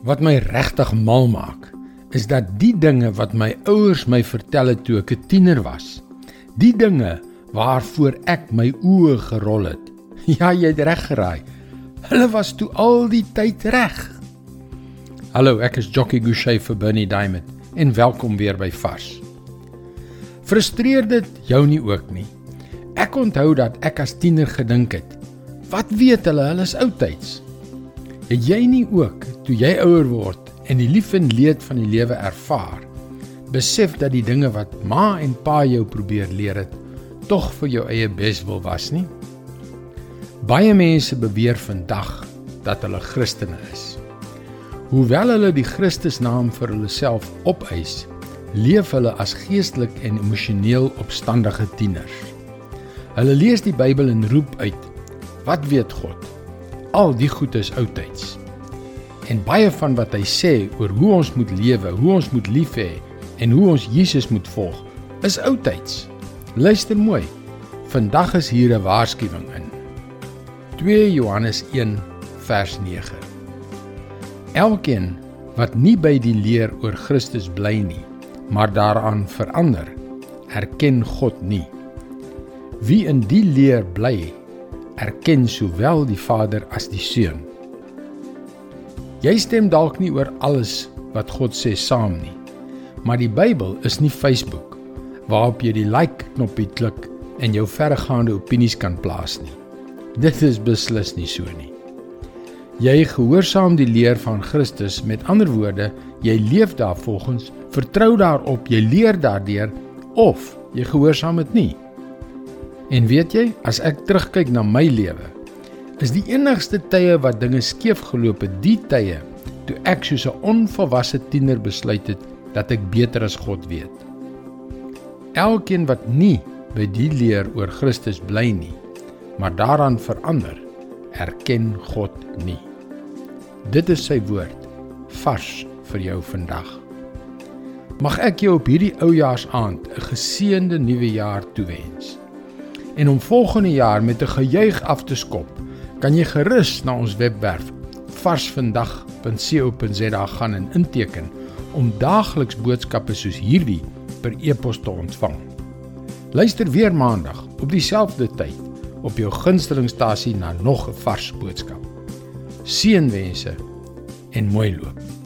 Wat my regtig mal maak, is dat die dinge wat my ouers my vertel het toe ek 'n tiener was, die dinge waarvoor ek my oë gerol het. Ja, jy het reg geraai. Hulle was toe al die tyd reg. Hallo, ek is Jockey Gouchee vir Bernie Diamond en welkom weer by Vars. Frustreer dit jou nie ook nie? Ek onthou dat ek as tiener gedink het, wat weet hulle, hulle is oudtyds. Het jy nie ook toe jy ouer word en die lief en leed van die lewe ervaar, besef dat die dinge wat ma en pa jou probeer leer het, tog vir jou eie beswil was nie? Baie mense beweer vandag dat hulle Christene is. Hoewel hulle die Christusnaam vir hulself opeis, leef hulle as geestelik en emosioneel opstandige tieners. Hulle lees die Bybel en roep uit: "Wat weet God?" al die goed is oudtyds. En baie van wat hy sê oor hoe ons moet lewe, hoe ons moet lief hê en hoe ons Jesus moet volg, is oudtyds. Luister mooi. Vandag is hier 'n waarskuwing in. 2 Johannes 1 vers 9. Elkeen wat nie by die leer oor Christus bly nie, maar daaraan verander, erken God nie. Wie in die leer bly, erken sowel die Vader as die Seun. Jy stem dalk nie oor alles wat God sê saam nie. Maar die Bybel is nie Facebook waarop jy die like knoppie klik en jou verregaande opinies kan plaas nie. Dit is beslis nie so nie. Jy gehoorsaam die leer van Christus, met ander woorde, jy leef daarvolgens, vertrou daarop, jy leer daardeur of jy gehoorsaam dit nie. En weet jy, as ek terugkyk na my lewe, is die enigste tye wat dinge skeef geloop het, die tye toe ek soos 'n onvolwasse tiener besluit het dat ek beter as God weet. Elkeen wat nie by die leer oor Christus bly nie, maar daaraan verander, erken God nie. Dit is sy woord vars vir jou vandag. Mag ek jou op hierdie oujaarsaand 'n geseënde nuwe jaar toewens. En om volgende jaar met 'n gejuig af te skop, kan jy gerus na ons webwerf varsvandag.co.za gaan en inteken om daagliks boodskappe soos hierdie per e-pos te ontvang. Luister weer maandag op dieselfde tyd op jou gunstelingstasie na nog 'n vars boodskap. Seënwense en mooi loop.